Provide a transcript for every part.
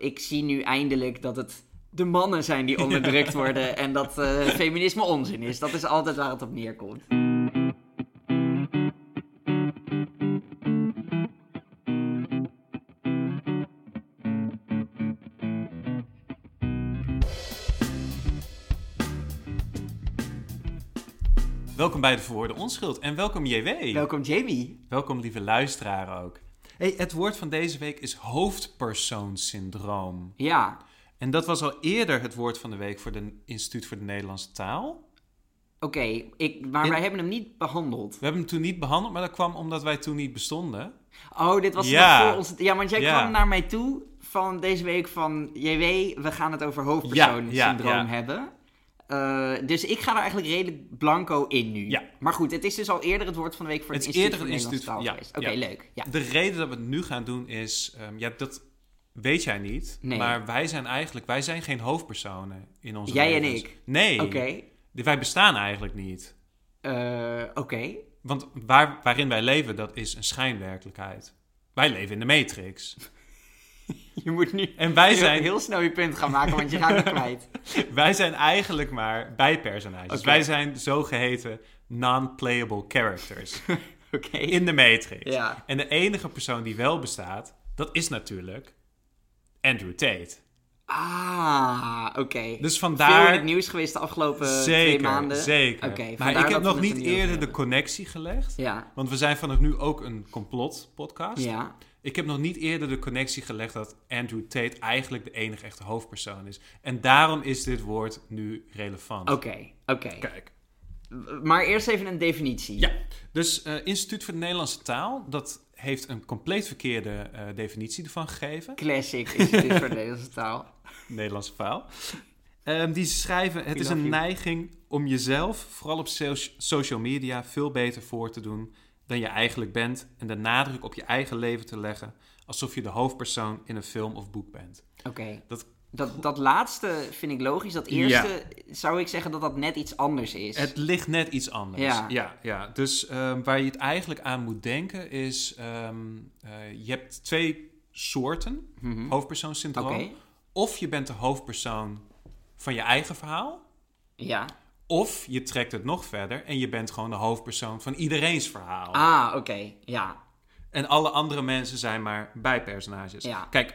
Ik zie nu eindelijk dat het de mannen zijn die onderdrukt worden en dat eh, feminisme onzin is. Dat is altijd waar het op neerkomt. Welkom bij de Verwoorde Onschuld en welkom JW. Welkom Jamie. Welkom lieve luisteraar ook. Hey, het woord van deze week is hoofdpersoonsyndroom. Ja, En dat was al eerder het woord van de week voor het Instituut voor de Nederlandse Taal. oké. ik Maar In- wij hebben hem niet behandeld. We hebben hem toen niet behandeld, maar dat kwam omdat wij toen niet bestonden. Oh, dit was Ja. voor ons. Ja, want jij Ja. kwam naar mij toe van deze week van... JW, we gaan het over hoofdpersoonsyndroom ja. hebben. Eh, dus ik ga er eigenlijk redelijk blanco in nu. Ja. Maar goed, het is dus al eerder het woord van de week voor het, Het is eerder instituut- ja. Oké, ja. leuk. Ja. De reden dat we het nu gaan doen is, ehm, ja, dat weet jij niet. Nee. Maar wij zijn eigenlijk, wij zijn geen hoofdpersonen in onze Jij en ik? Nee, Oké. wij bestaan eigenlijk niet. Eh, Oké. Want waar, waarin wij leven, dat is een schijnwerkelijkheid. Wij leven in de Matrix. Je moet nu En wij heel, zijn, heel snel je punt gaan maken, want je gaat het kwijt. wij zijn eigenlijk maar bijpersonages. Oké. Wij zijn zogeheten non-playable characters in de Matrix. Ja. En de enige persoon die wel bestaat, dat is natuurlijk Andrew Tate. Ah, oké. Dus Veel in vandaar... het nieuws geweest de afgelopen twee maanden. zeker. Oké, maar ik heb nog niet er eerder de connectie gelegd. Ja, Want we zijn vanaf nu ook een complot-podcast. ja. Ik heb nog niet eerder de connectie gelegd dat Andrew Tate eigenlijk de enige echte hoofdpersoon is. En daarom is dit woord nu relevant. Oké, oké. Kijk. Maar eerst even een definitie. Ja, dus eh, Instituut voor de Nederlandse Taal, dat heeft een compleet verkeerde eh, definitie ervan gegeven. Classic Instituut voor de Nederlandse Taal. Nederlandse taal. Ehm, die schrijven, het is een you. neiging om jezelf, vooral op so- social media, veel beter voor te doen dan je eigenlijk bent. En de nadruk op je eigen leven te leggen, alsof je de hoofdpersoon in een film of boek bent. Oké. Dat- Dat, dat laatste vind ik logisch. Dat eerste zou ik zeggen dat dat net iets anders is. Het ligt net iets anders. Ja. ja, ja. Dus ehm, waar je het eigenlijk aan moet denken is... ehm, eh, je hebt twee soorten Mhm. hoofdpersoonsyndroom. Of je bent de hoofdpersoon van je eigen verhaal... Ja. Of je trekt het nog verder en je bent gewoon de hoofdpersoon van iedereen's verhaal. Ah, oké. Ja. En alle andere mensen zijn maar bijpersonages. Ja. Kijk,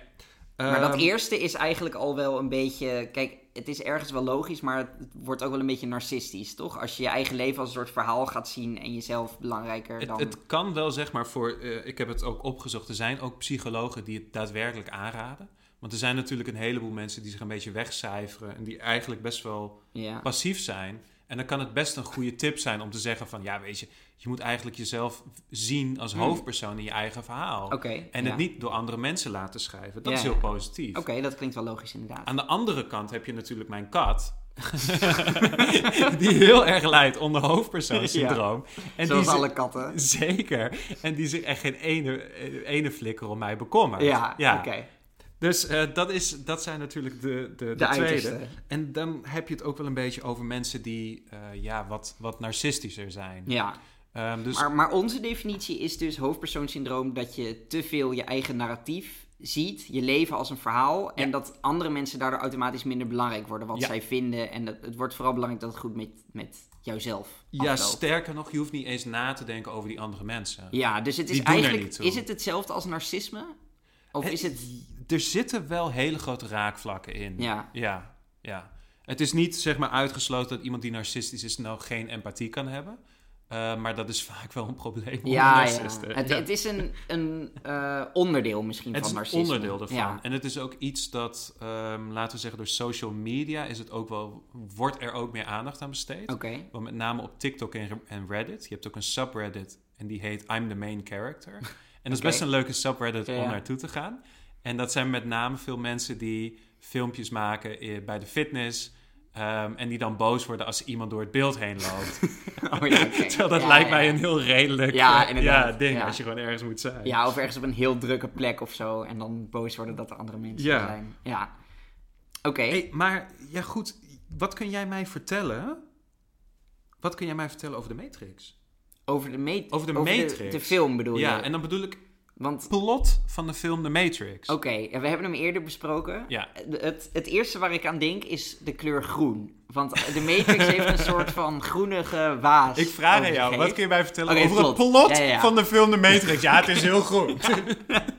Maar dat ehm, eerste is eigenlijk al wel een beetje... Kijk, het is ergens wel logisch, maar het wordt ook wel een beetje narcistisch, toch? Als je je eigen leven als een soort verhaal gaat zien en jezelf belangrijker het, dan... het kan wel, zeg maar, voor. eh, ik heb het ook opgezocht. Er zijn ook psychologen die het daadwerkelijk aanraden. Want er zijn natuurlijk een heleboel mensen die zich een beetje wegcijferen. En die eigenlijk best wel Ja. passief zijn. En dan kan het best een goede tip zijn om te zeggen: van ja, weet je, je moet eigenlijk jezelf zien als Hmm. hoofdpersoon in je eigen verhaal. En ja. het niet door andere mensen laten schrijven. Dat Ja, is heel ja. positief. Oké, dat klinkt wel logisch inderdaad. Aan de andere kant heb je natuurlijk mijn kat. die heel erg lijdt onder hoofdpersoonsyndroom. En Zoals die alle katten. Zeker. En die zich echt geen ene, eh, ene flikker om mij bekommert. Ja, oké. Dus eh, dat, is, dat zijn natuurlijk de, de, de, De tweede. En dan heb je het ook wel een beetje over mensen die eh, ja, wat, wat narcistischer zijn. Ja, Ehm, dus maar, maar onze definitie is dus hoofdpersoonssyndroom dat je te veel je eigen narratief ziet, je leven als een verhaal, en Ja. dat andere mensen daardoor automatisch minder belangrijk worden wat Ja. zij vinden. En dat, het wordt vooral belangrijk dat het goed met, met jouzelf ja, afloopt. sterker nog, je hoeft niet eens na te denken over die andere mensen. Ja, dus het is Die eigenlijk, is het hetzelfde als narcisme? Of Het- is het... Er zitten wel hele grote raakvlakken in. Ja, Ja, ja. Het is niet zeg maar uitgesloten dat iemand die narcistisch is nou geen empathie kan hebben. Uh, maar dat is vaak wel een probleem onder ja, ja. narcisten. Het, Ja. het is een, een uh, onderdeel misschien Het van is een narcisme. onderdeel ervan. Ja. En het is ook iets dat, um, laten we zeggen, door social media is het ook wel, wordt er ook meer aandacht aan besteed. Oké. Want met name op TikTok en, en Reddit. Je hebt ook een subreddit en die heet I'm the main character. En dat is best een leuke subreddit om naartoe te gaan. En dat zijn met name veel mensen die filmpjes maken eh, bij de fitness. ehm, en die dan boos worden als iemand door het beeld heen loopt. Oh, ja, oké. Terwijl dat Ja, lijkt ja, mij ja. een heel redelijk Ja, eh, inderdaad. ja, ding Ja. als je gewoon ergens moet zijn. Ja, of ergens op een heel drukke plek of zo. En dan boos worden dat er andere mensen Ja. zijn. Ja. Oké. Hey, maar ja goed, wat kun jij mij vertellen? Wat kun jij mij vertellen over de Matrix? Over de, ma- Over de Matrix. De, de film bedoel Ja, je? en dan bedoel ik Want, Plot van de film The Matrix. oké, we hebben hem eerder besproken. Ja. Het, het eerste waar ik aan denk is de kleur groen. Want de Matrix heeft een soort van groenige waas. Ik vraag aan jou, wat kun je mij vertellen over plot. het plot Ja, ja, ja. van de film The Matrix? Ja, het is heel goed.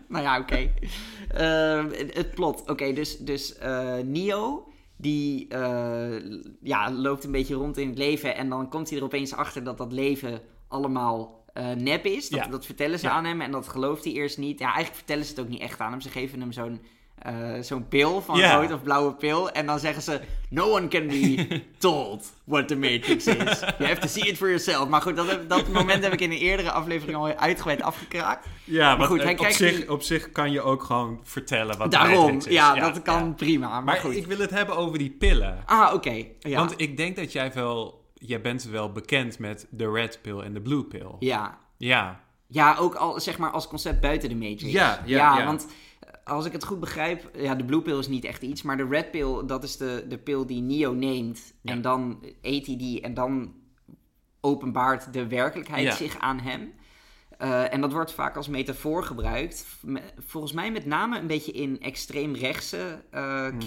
Nou ja, oké. Eh, het, het plot. Oké, dus, dus eh, Neo, die eh, ja, loopt een beetje rond in het leven. En dan komt hij er opeens achter dat dat leven allemaal eh, nep is. Dat, Ja. dat vertellen ze Ja. aan hem en dat gelooft hij eerst niet. Ja, eigenlijk vertellen ze het ook niet echt aan hem. Ze geven hem zo'n eh, zo'n pil van Ja. rood of blauwe pil. En dan zeggen ze, no one can be told what the Matrix is. You have to see it for yourself. Maar goed, dat, dat moment heb ik in een eerdere aflevering al uitgebreid afgekraakt. Ja, maar goed, goed, hij op, krijgt zich, die- op zich kan je ook gewoon vertellen wat de Daarom, Matrix is. ja, dat kan ja. prima. Maar, Maar goed. ik wil het hebben over die pillen. Ah, oké. Ja. Want ik denk dat jij wel... Jij bent wel bekend met de red pill en de blue pill. ja. Ja. ja, ook al, zeg maar als concept buiten de Matrix. Ja, ja, ja. want eh, als ik het goed begrijp... Ja, de blue pill is niet echt iets. Maar de red pill, dat is de, de pil die Neo neemt. Ja. En dan eet hij die en dan openbaart de werkelijkheid zich aan hem. Eh, en dat wordt vaak als metafoor gebruikt. Volgens mij met name een beetje in extreemrechtse eh Hmm.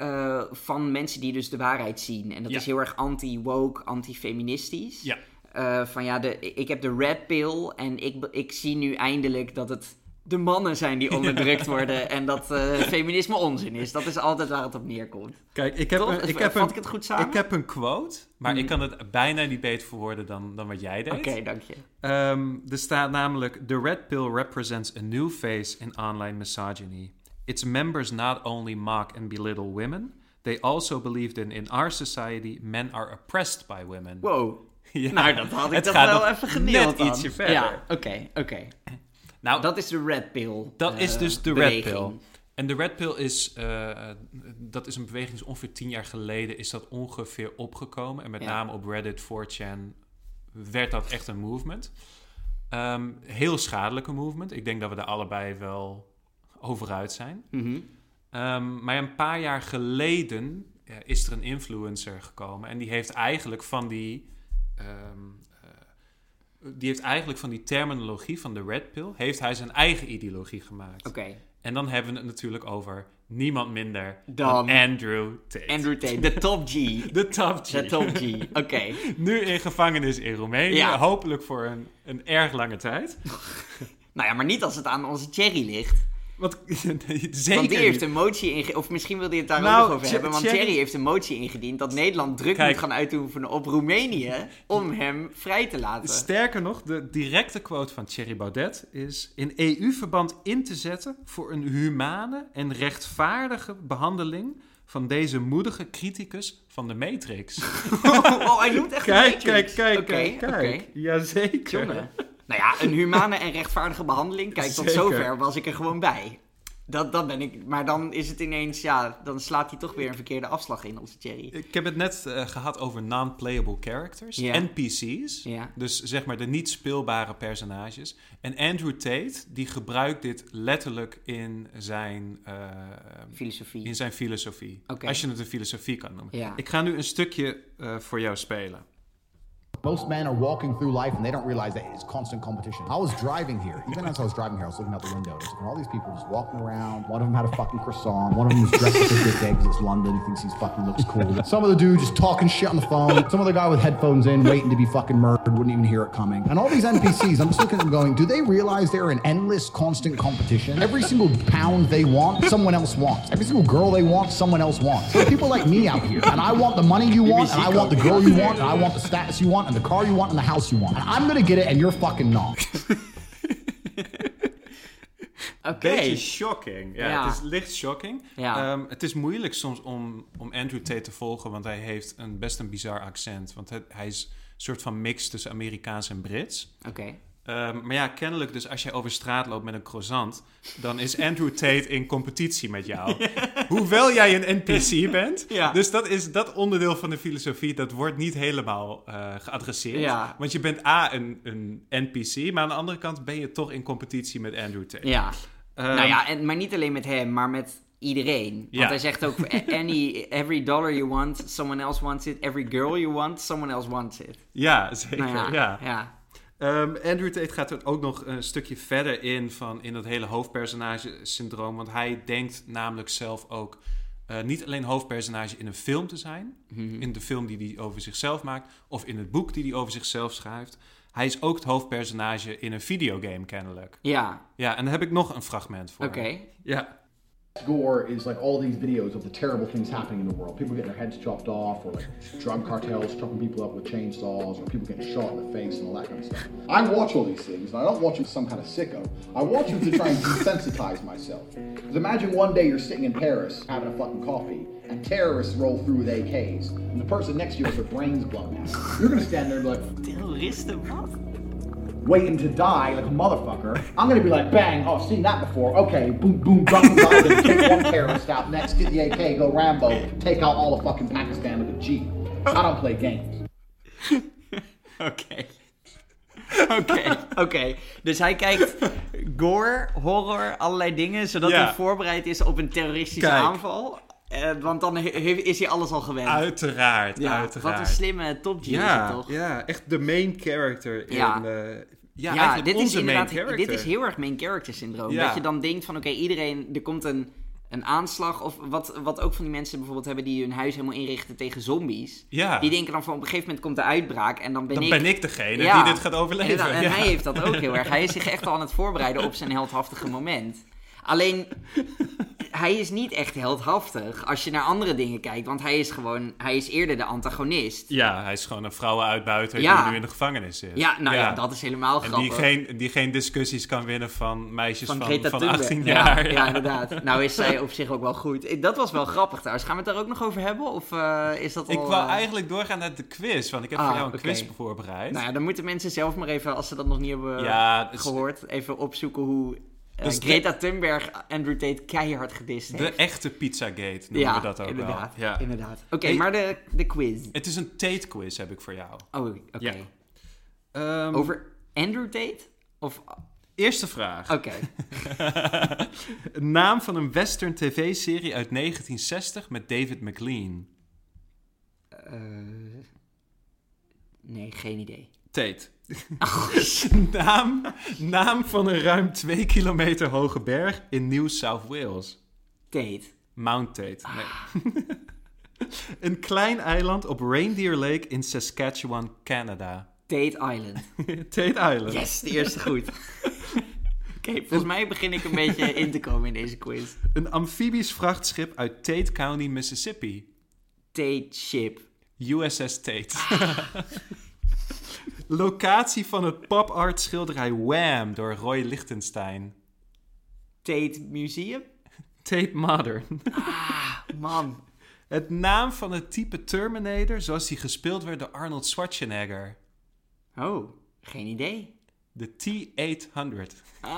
Eh, van mensen die dus de waarheid zien. En dat Ja. is heel erg anti-woke, anti-feministisch. Ja. Eh, van ja, de, ik heb de red pill en ik, ik zie nu eindelijk dat het de mannen zijn die onderdrukt worden en dat eh, feminisme onzin is. Dat is altijd waar het op neerkomt. Kijk, ik heb, Toch? een, ik Vat heb, ik een, het goed samen? ik heb een quote, maar ik kan het bijna niet beter verwoorden dan, dan wat jij deed. Oké, dank je. Ehm, er staat namelijk: The red pill represents a new face in online misogyny. Its members not only mock and belittle women, they also believe that in our society men are oppressed by women. Wow. Ja. Nou, dat had ik Het toch gaat wel even geneeld net dan. ietsje verder. Ja, oké, oké. Nou, Dat is de red pill. Dat eh, is dus de beweging. red pill. En de red pill is, eh, dat is een beweging, dus ongeveer tien jaar geleden is dat ongeveer opgekomen. En met Ja. name op Reddit, 4chan, werd dat echt een movement. Ehm, heel schadelijke movement. Ik denk dat we daar allebei wel over uit zijn. Mhm. Ehm, maar een paar jaar geleden is er een influencer gekomen. En die heeft eigenlijk van die... ehm, eh, die heeft eigenlijk van die terminologie van de red pill... heeft hij zijn eigen ideologie gemaakt. Oké. En dan hebben we het natuurlijk over niemand minder Dan- dan, Andrew Tate. Andrew Tate, de top G. de top G. De top G, oké. nu in gevangenis in Roemenië. Ja. Hopelijk voor een, een erg lange tijd. Nou ja, maar niet als het aan onze Cherry ligt. Want, zeker Want die heeft een motie ingediend. Of misschien wil hij het daar Nou, ook nog over hebben. Want Thierry- heeft een motie ingediend dat Nederland druk Kijk. moet gaan uitoefenen op Roemenië om hem vrij te laten. Sterker nog, de directe quote van Thierry Baudet is... in EU-verband in te zetten voor een humane en rechtvaardige behandeling... van deze moedige criticus van de Matrix. oh, hij noemt echt Kijk, Matrix. kijk, kijk, kijk, kijk. oké. Jazeker. Jongen. Nou ja, een humane en rechtvaardige behandeling. Kijk, tot Zeker. zover was ik er gewoon bij. Dat, dat ben ik. Maar dan is het ineens, ja, dan slaat hij toch weer een verkeerde afslag in, onze Cherry. Ik heb het net eh, gehad over non-playable characters. NPC's. Dus zeg maar de niet speelbare personages. En Andrew Tate, die gebruikt dit letterlijk in zijn, eh, Filosofie. in zijn filosofie. Als je het een filosofie kan noemen. Ik ga nu een stukje eh, voor jou spelen. Most men are walking through life and they don't realize that it's constant competition. I was driving here. Even as I was driving here, I was looking out the window and all these people just walking around. One of them had a fucking croissant. One of them was dressed like a dickhead because it's London. He thinks he's fucking looks cool. Some of the dude just talking shit on the phone. Some other guy with headphones in, waiting to be fucking murdered, wouldn't even hear it coming. And all these NPCs, I'm just looking at them going, do they realize they're in endless, constant competition? Every single pound they want, someone else wants. Every single girl they want, someone else wants. So people like me out here, and I want the money you want, and I want the girl you want, and I want the status you want, and the car you want, and the house you want. And I'm gonna get it, and you're fucking not. Oké. Beetje shocking. Ja, Ja. Het is licht shocking. Ja. Ehm, het is moeilijk soms om, om Andrew Tate te volgen, want hij heeft een, best een bizar accent. Want hij, hij is een soort van mix tussen Amerikaans en Brits. Oké. Ehm, maar ja, kennelijk dus als jij over straat loopt met een croissant, dan is Andrew Tate in competitie met jou. Hoewel jij een NPC bent. Ja. Dus dat is dat onderdeel van de filosofie, dat wordt niet helemaal eh, geadresseerd. Ja. Want je bent A, een, een NPC, maar aan de andere kant ben je toch in competitie met Andrew Tate. Ja. Ehm, nou ja, en, maar niet alleen met hem, maar met iedereen. Want Ja. hij zegt ook, any, every dollar you want, someone else wants it. Every girl you want, someone else wants it. Ja, zeker. Nou ja, ja. ja. Ehm, Andrew Tate gaat er ook nog een stukje verder in van in dat hele hoofdpersonage-syndroom. Want hij denkt namelijk zelf ook eh, niet alleen hoofdpersonage in een film te zijn, Mhm. in de film die hij over zichzelf maakt, of in het boek die hij over zichzelf schrijft. Hij is ook het hoofdpersonage in een videogame kennelijk. Ja, Ja, en daar heb ik nog een fragment voor. oké. Ja. Gore is like all these videos of the terrible things happening in the world. People getting their heads chopped off, or like drug cartels chopping people up with chainsaws, or people getting shot in the face and all that kind of stuff. I watch all these things, and I don't watch them some kind of sicko. I watch them to try and desensitize myself. Because imagine one day you're sitting in Paris having a fucking coffee, and terrorists roll through with AKs, and the person next to you has their brains blown out. You're gonna stand there and be like, Terroristen, wat? Waiting to die like a motherfucker. I'm gonna be like, bang, oh, I've seen that before. Okay, boom, boom, duck, duck, take one terrorist out. Next, get the AK, go Rambo, take out all of fucking Pakistan with a Jeep. I don't play games. Oké. Oké, oké. Dus hij kijkt gore, horror, allerlei dingen, zodat Ja. hij voorbereid is op een terroristische Kijk. aanval. Eh, want dan he- is hij alles al gewend. Uiteraard, ja, uiteraard. wat een slimme top G is ja, het toch? ja, echt de main character in... Eh, ja, Ja, dit is inderdaad dit is heel erg main character syndroom. Dat je dan denkt van oké, iedereen, er komt een, een aanslag. Of wat, wat ook van die mensen bijvoorbeeld hebben die hun huis helemaal inrichten tegen zombies. Ja. Die denken dan van op een gegeven moment komt de uitbraak en dan ben Dan ik... ben ik degene die dit gaat overleven. En Ja. hij heeft dat ook heel erg. Hij is zich echt al aan het voorbereiden op zijn heldhaftige moment. Alleen, hij is niet echt heldhaftig als je naar andere dingen kijkt. Want hij is gewoon, hij is eerder de antagonist. Ja, hij is gewoon een vrouwenuitbuiter Ja. die nu in de gevangenis zit. Ja, nou ja, dat is helemaal En grappig. die geen, die geen discussies kan winnen van meisjes van van, van, Thunberg. 18 Ja, jaar. Ja, inderdaad. Nou is zij op zich ook wel goed. Eh, Dat was wel grappig trouwens. Gaan we het daar ook nog over hebben? Of eh, is dat al... Ik wou eh, eigenlijk doorgaan naar de quiz, want ik heb Ah, voor jou een quiz voorbereid. Nou ja, dan moeten mensen zelf maar even, als ze dat nog niet hebben Ja, gehoord, even opzoeken hoe eh, Dus de- Greta Thunberg Andrew Tate keihard gedist heeft. de echte Pizzagate noemen we dat ook inderdaad, wel. Ja. inderdaad. Oké, maar de, de quiz. Het is een Tate-quiz heb ik voor jou. Oh, oké. Ja. Ehm, Over Andrew Tate? Of... Eerste vraag. Oké. Naam van een western tv-serie uit 1960 met David McLean. Eh, nee, geen idee. Tate. naam, naam van een ruim 2 kilometer hoge berg in New South Wales. Tate. Mount Tate. Nee. een klein eiland op Reindeer Lake in Saskatchewan, Canada. Tate Island. Tate Island. Yes, de eerste goed. Oké, volgens mij begin ik een beetje in te komen in deze quiz. Een amfibisch vrachtschip uit Tate County, Mississippi. Tate Ship. USS Tate. Locatie van het pop art schilderij Wham door Roy Lichtenstein. Tate Museum? Tate Modern. Man. Het naam van het type Terminator zoals die gespeeld werd door Arnold Schwarzenegger. Oh, geen idee. De T-800.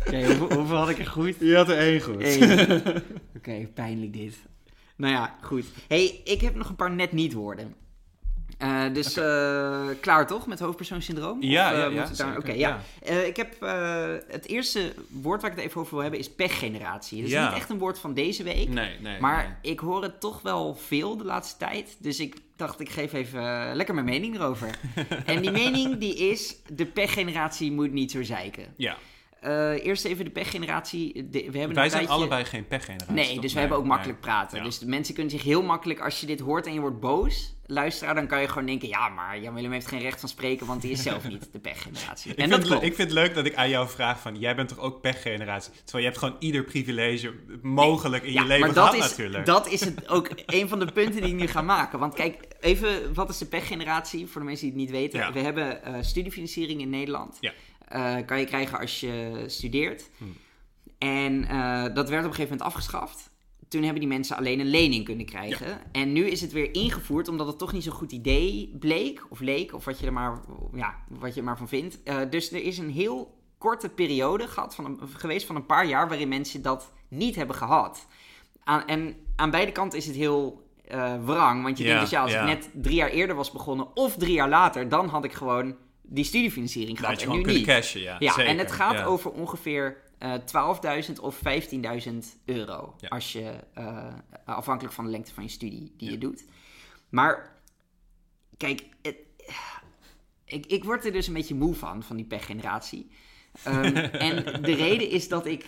Oké, hoeveel, hoeveel had ik er goed? Je had er één goed. Eén. Oké, pijnlijk dit. Nou ja, goed. hey, ik heb nog een paar net niet woorden. Eh, dus eh, klaar toch met hoofdpersoonssyndroom? Ja, Of, eh, ja, ja, Oké, ja. ja. Ik heb het eerste woord waar ik het even over wil hebben is pechgeneratie. Dat is Ja. niet echt een woord van deze week. Nee, nee. Maar ik hoor het toch wel veel de laatste tijd. Dus ik dacht, ik geef even lekker mijn mening erover. en die mening die is, de pechgeneratie moet niet zo zeiken. Ja, Eh, eerst even de pechgeneratie. De, we hebben wij een zijn tijdje... allebei geen pechgeneratie. Nee, toch? dus we hebben ook nee. makkelijk praten. Ja. Dus de mensen kunnen zich heel makkelijk, als je dit hoort en je wordt boos, luisteraar, dan kan je gewoon denken: ja, maar Jan Willem heeft geen recht van spreken, want die is zelf niet de pechgeneratie. Ik, En vind dat klopt. ik vind het leuk dat ik aan jou vraag van... Jij bent toch ook pechgeneratie? Terwijl je hebt gewoon ieder privilege mogelijk in ja, je leven maar dat gehad is, natuurlijk. dat is het ook een van de punten die ik nu ga maken. Want kijk, even, wat is de pechgeneratie? Voor de mensen die het niet weten. Ja. We hebben eh, studiefinanciering in Nederland. Ja. Eh, kan je krijgen als je studeert. Hm. En eh, dat werd op een gegeven moment afgeschaft. Toen hebben die mensen alleen een lening kunnen krijgen. En nu is het weer ingevoerd, omdat het toch niet zo'n goed idee bleek, of leek, of wat je er maar, ja, wat je er maar van vindt. Eh, dus er is een heel korte periode gehad van een, geweest van een paar jaar waarin mensen dat niet hebben gehad. Aan, en aan beide kanten is het heel wrang. Want je Ja, denkt dus ja, als ik net drie jaar eerder was begonnen of drie jaar later, dan had ik gewoon die studiefinanciering gehad. je en nu niet. cashen, ja. Ja, Zeker, en het gaat ja. over ongeveer eh 12.000 of 15.000 euro. Ja. Als je, eh, afhankelijk van de lengte van je studie die je doet. Maar kijk, het- ik, ik word er dus een beetje moe van, van die pechgeneratie. Ehm, en de reden is dat ik...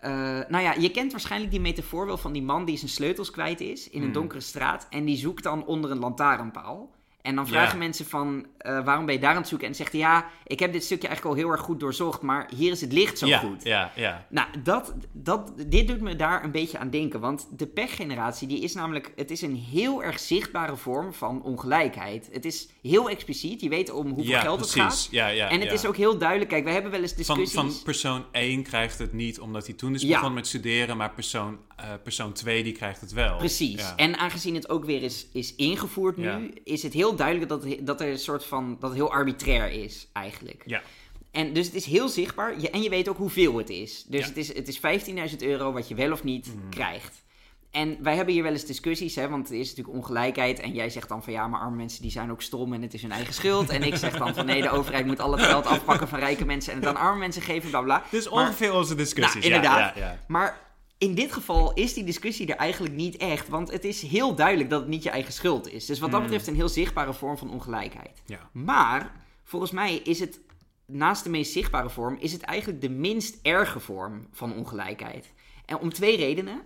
eh, nou ja, je kent waarschijnlijk die metafoor wel van die man die zijn sleutels kwijt is in een Hmm. donkere straat. En die zoekt dan onder een lantaarnpaal. En dan vragen mensen van, eh, waarom ben je daar aan het zoeken? En zegt hij, ja, ik heb dit stukje eigenlijk al heel erg goed doorzocht, maar hier is het licht zo goed. ja, ja. Nou, dat, dat, dit doet me daar een beetje aan denken. Want de pechgeneratie, die is namelijk... Het is een heel erg zichtbare vorm van ongelijkheid. Het is heel expliciet. Je weet om hoeveel geld precies. het gaat. Ja, ja, en het is ook heel duidelijk... Kijk, we hebben wel eens Van, discussies... van persoon 1 krijgt het niet omdat hij toen is begonnen met studeren, maar persoon, eh, persoon 2 die krijgt het wel. Precies. Ja. En aangezien het ook weer is, is ingevoerd nu... Ja. is het heel duidelijk dat, dat er een soort van... dat het heel arbitrair is, eigenlijk. Ja. En dus het is heel zichtbaar. Je, en je weet ook hoeveel het is. Dus Ja. het is, het is 15.000 euro wat je wel of niet Mhm. krijgt. En wij hebben hier wel eens discussies, hè, want er is natuurlijk ongelijkheid. En jij zegt dan van ja, maar arme mensen die zijn ook stom en het is hun eigen schuld. En ik zeg dan van nee, de overheid moet al het geld afpakken van rijke mensen en het aan arme mensen geven, bla bla. Maar- ongeveer onze discussies. Nou, inderdaad. Ja, ja, ja. Maar in dit geval is die discussie er eigenlijk niet echt. Want het is heel duidelijk dat het niet je eigen schuld is. Dus wat dat Mm. betreft een heel zichtbare vorm van ongelijkheid. Ja. Maar volgens mij is het, naast de meest zichtbare vorm, is het eigenlijk de minst erge vorm van ongelijkheid. En om twee redenen.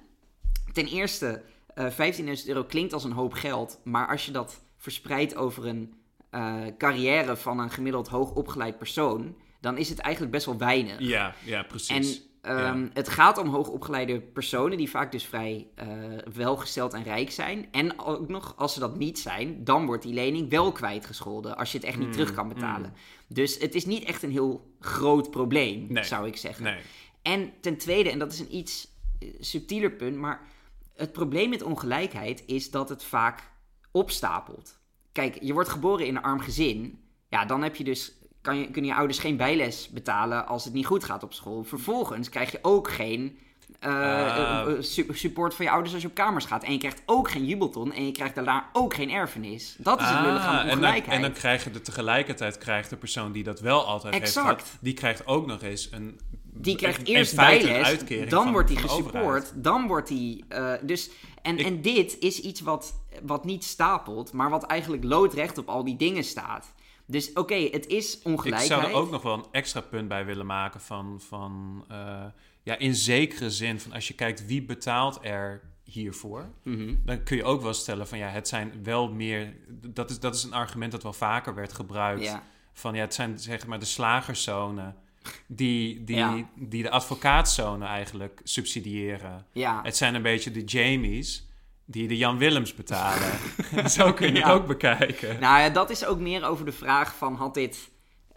Ten eerste, eh 15.000 euro klinkt als een hoop geld. Maar als je dat verspreidt over een eh, carrière van een gemiddeld hoogopgeleid persoon, dan is het eigenlijk best wel weinig. Ja, ja, En ehm, Ja. het gaat om hoogopgeleide personen die vaak dus vrij eh, welgesteld en rijk zijn. En ook nog, als ze dat niet zijn, dan wordt die lening wel kwijtgescholden als je het echt niet Mm, terug kan betalen. Dus het is niet echt een heel groot probleem, Nee. zou ik zeggen. nee. En ten tweede, en dat is een iets eh, subtieler punt, maar het probleem met ongelijkheid is dat het vaak opstapelt. Kijk, je wordt geboren in een arm gezin. Ja, dan heb je dus, kan je, kunnen je ouders geen bijles betalen als het niet goed gaat op school. Vervolgens krijg je ook geen eh, Ah. eh, su- support van je ouders als je op kamers gaat. En je krijgt ook geen jubelton en je krijgt daarna ook geen erfenis. Dat is het lullige aan Ah, en, dan, ongelijkheid. en dan krijg je de tegelijkertijd krijgt de persoon die dat wel altijd heeft gehad, die krijgt ook nog eens een Die krijgt eerst bijles, dan van- wordt hij gesupport, dan wordt hij... eh, dus, en, Ik- en dit is iets wat, wat niet stapelt, maar wat eigenlijk loodrecht op al die dingen staat. Dus oké, het is Ik ongelijkheid. zou er ook nog wel een extra punt bij willen maken van, van eh, ja, in zekere zin van als je kijkt wie betaalt er hiervoor, Mhm. dan kun je ook wel stellen van ja, het zijn wel meer, dat is, dat is een argument dat wel vaker werd gebruikt. Ja. Van ja, het zijn zeg maar de slagerszonen die, die, Ja. die de advocaatzonen eigenlijk subsidiëren. Ja. Het zijn een beetje de Jamies die de Jan Willems betalen. Zo kun je Ja. het ook bekijken. Nou ja, dat is ook meer over de vraag van had dit...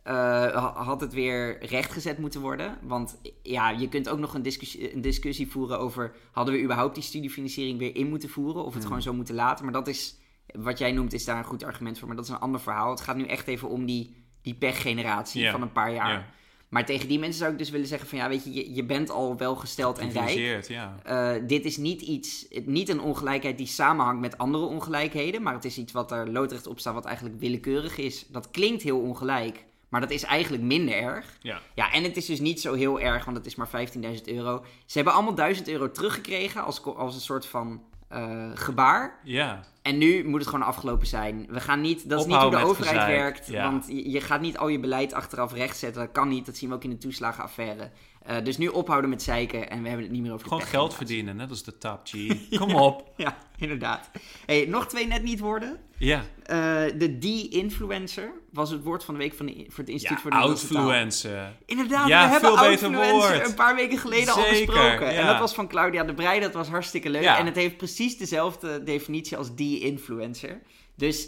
eh, ha- had het weer rechtgezet moeten worden? Want ja, je kunt ook nog een discussie, een discussie voeren over... hadden we überhaupt die studiefinanciering weer in moeten voeren? Hmm. Of het gewoon zo moeten laten? Maar dat is, wat jij noemt, is daar een goed argument voor. Maar dat is een ander verhaal. Het gaat nu echt even om die, die pechgeneratie van een paar jaar. ja. Maar tegen die mensen zou ik dus willen zeggen van... ja, weet je, je, je bent al welgesteld en rijk. Ja. Eh, dit is niet iets, niet een ongelijkheid die samenhangt met andere ongelijkheden, maar het is iets wat er loodrecht op staat, wat eigenlijk willekeurig is. Dat klinkt heel ongelijk, maar dat is eigenlijk minder erg. ja. Ja, en het is dus niet zo heel erg, want het is maar 15.000 euro. Ze hebben allemaal 1000 euro teruggekregen als, als een soort van eh, gebaar. Ja, En nu moet het gewoon afgelopen zijn. We gaan niet, dat is niet hoe de overheid gezeik, werkt. ja. Want je, je gaat niet al je beleid achteraf rechtzetten. Dat kan niet. Dat zien we ook in de toeslagenaffaire. Eh, dus nu ophouden met zeiken en we hebben het niet meer over gewoon geld verdienen, net als de top G. Kom op. Ja, inderdaad. Hey, nog twee net niet woorden. Ja, Eh, de de-influencer was het woord van de week van de, voor het Instituut ja voor de Nederlandse Taal. outfluencer. Inderdaad, Ja, we hebben outfluencer een paar weken geleden al Zeker, besproken. En dat was van Claudia de Breij, dat was hartstikke leuk. En het heeft precies dezelfde definitie als de-influencer. Dus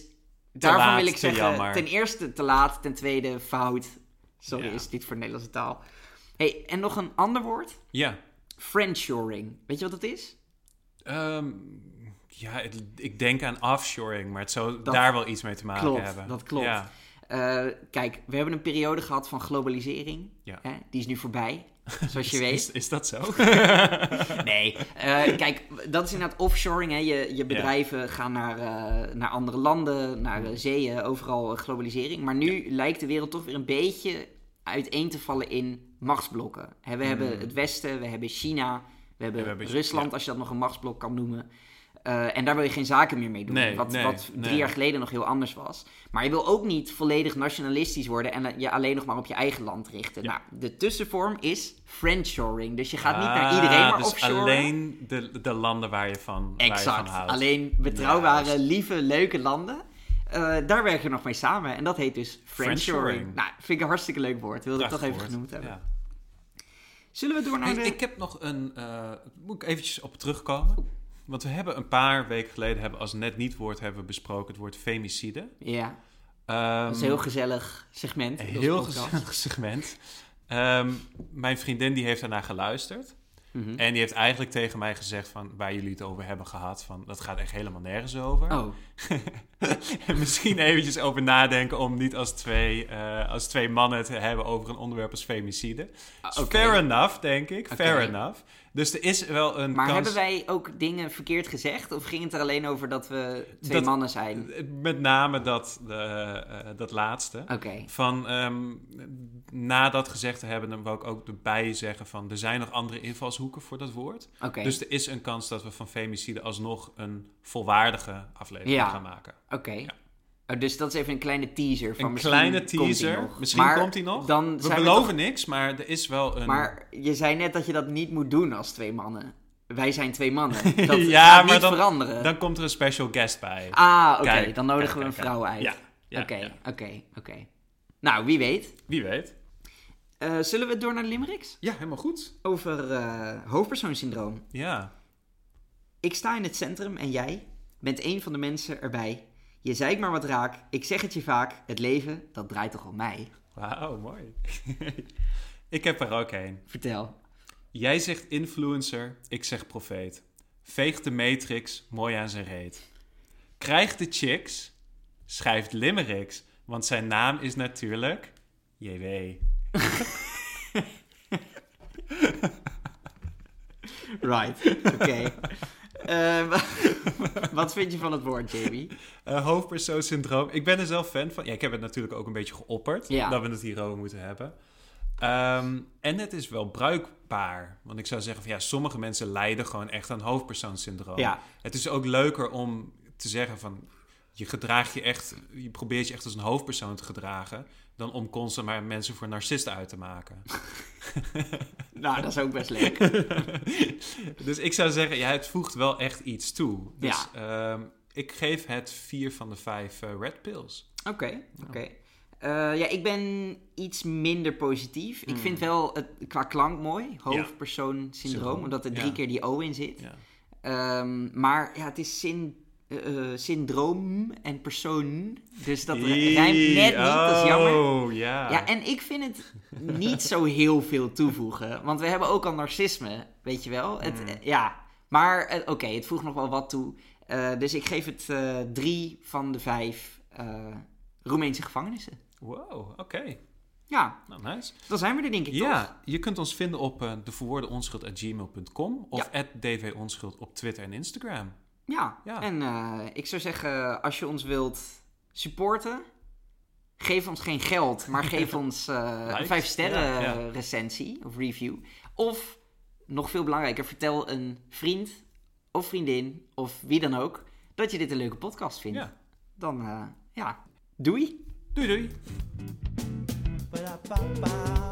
daarvan laat, wil ik zeggen, ten eerste te laat, ten tweede fout. Sorry, is dit voor de Nederlandse taal. Hey, en nog een ander woord. Ja. Friendshoring. Weet je wat dat is? Ehm, ja, het- ik denk aan offshoring, maar het zou Dat daar wel iets mee te maken klopt, hebben. dat klopt. Ja. Eh, kijk, we hebben een periode gehad van globalisering. Ja. Hè? Die is nu voorbij, zoals je Is, weet. is, is dat zo? Nee, eh, kijk, dat is inderdaad offshoring. Hè? Je, je bedrijven gaan naar, eh, naar andere landen, naar zeeën, overal globalisering. Maar nu lijkt de wereld toch weer een beetje uiteen te vallen in machtsblokken. We hebben het Westen, we hebben China, we hebben, we hebben- Rusland, ja. als je dat nog een machtsblok kan noemen. Eh, en daar wil je geen zaken meer mee doen. Nee, wat nee, wat drie nee. jaar geleden nog heel anders was. Maar je wil ook niet volledig nationalistisch worden en je alleen nog maar op je eigen land richten. Ja. Nou, de tussenvorm is friendshoring. Dus je gaat niet Ah, naar iedereen maar dus offshore. alleen de, de landen waar je van, waar je Exact. van houdt. Alleen betrouwbare, lieve, leuke landen. Eh, daar werken we nog mee samen. En dat heet dus friendshoring. Friendshoring. Nou, vind ik een hartstikke leuk woord. Wilde ik toch Prachtig even woord. genoemd hebben. Ja. Zullen we door naar de... Ik heb nog een... eh, moet ik eventjes op terugkomen? Want we hebben een paar weken geleden hebben als net niet woord hebben we besproken het woord femicide. Ja, Ehm, dat is een heel gezellig segment. een heel gezellig segment. Ehm, mijn vriendin die heeft daarna geluisterd. Mhm. En die heeft eigenlijk tegen mij gezegd van waar jullie het over hebben gehad. Van dat gaat echt helemaal nergens over. Oh, Misschien eventjes over nadenken om niet als twee, eh, als twee mannen het te hebben over een onderwerp als femicide. Ah. Fair enough, denk ik. Fair enough. Dus er is wel een Maar kans... hebben wij ook dingen verkeerd gezegd? Of ging het er alleen over dat we twee Dat- mannen zijn? Met name dat, de, eh, dat laatste. Oké. Van, ehm, na dat gezegd te hebben, dan wil ik ook erbij zeggen van... er zijn nog andere invalshoeken voor dat woord. Oké. Dus er is een kans dat we van femicide alsnog een volwaardige aflevering Ja. gaan maken. Oké. Oh, dus dat is even een kleine teaser van Een misschien kleine teaser. Misschien Maar komt hij nog. Dan We beloven toch- niks, maar er is wel een... Maar je zei net dat je dat niet moet doen als twee mannen. Wij zijn twee mannen. Dat Ja, gaat maar niet dan- veranderen. Dan komt er een special guest bij. Ah, oké. Dan nodigen kijk, we een kijk, vrouw uit. Oké, oké, oké. Nou, wie weet. Wie weet. Eh, zullen we door naar limericks? Ja, helemaal goed. Over eh hoofdpersoonsyndroom. Ja. Ik sta in het centrum en jij bent een van de mensen erbij. Je zei ik maar wat raak, ik zeg het je vaak. Het leven, dat draait toch om mij? Wauw, mooi. ik heb er ook een. Vertel. Jij zegt influencer, ik zeg profeet. Veegt de matrix mooi aan zijn reet. Krijgt de chicks, schrijft limericks. Want zijn naam is natuurlijk... JW. Right, oké. Eh, wa- wat vind je van het woord, Jamie? Uh, hoofdpersoonsyndroom. Ik ben er zelf fan van. Ja, ik heb het natuurlijk ook een beetje geopperd. Ja. Dat we het hierover moeten hebben. Ehm, en het is wel bruikbaar. Want ik zou zeggen van ja, sommige mensen lijden gewoon echt aan hoofdpersoonsyndroom. Ja. Het is ook leuker om te zeggen van je gedraagt je echt, je probeert je echt als een hoofdpersoon te gedragen. Dan om constant maar mensen voor narcisten uit te maken. Nou, dat is ook best leuk. dus ik zou zeggen, ja, het voegt wel echt iets toe. Dus ehm, ik geef het vier van de vijf eh, red pills. Oké, oké. Eh, ja, ik ben iets minder positief. Ik vind wel het qua klank mooi. Hoofdpersoon syndroom, Syndroom, omdat er drie ja. keer die O in zit. Ja. Ehm, maar ja, het is syn, eh, eh, syndroom en persoon. Dus dat rijmt net niet, dat is jammer. Oh, ja. En ik vind het niet zo heel veel toevoegen. Want we hebben ook al narcisme, weet je wel. Het, Hmm. eh, Ja, maar oké, het voegt nog wel wat toe. Dus ik geef het drie van de vijf Roemeense gevangenissen. Wow, oké. Ja, Nou, nice. dan zijn we er denk ik toch? Ja, je kunt ons vinden op uh, deverwoordenonschuld.gmail.com of Ja. @dvonschuld op Twitter en Instagram. Ja, Ja. en eh, ik zou zeggen, als je ons wilt supporten, geef ons geen geld, maar geef ons eh, een Likes. vijf sterren Ja, ja. recensie of review. Of, nog veel belangrijker, vertel een vriend of vriendin of wie dan ook, dat je dit een leuke podcast vindt. Ja. Dan, eh, ja, doei! Doei doei. Ba-da-ba-ba.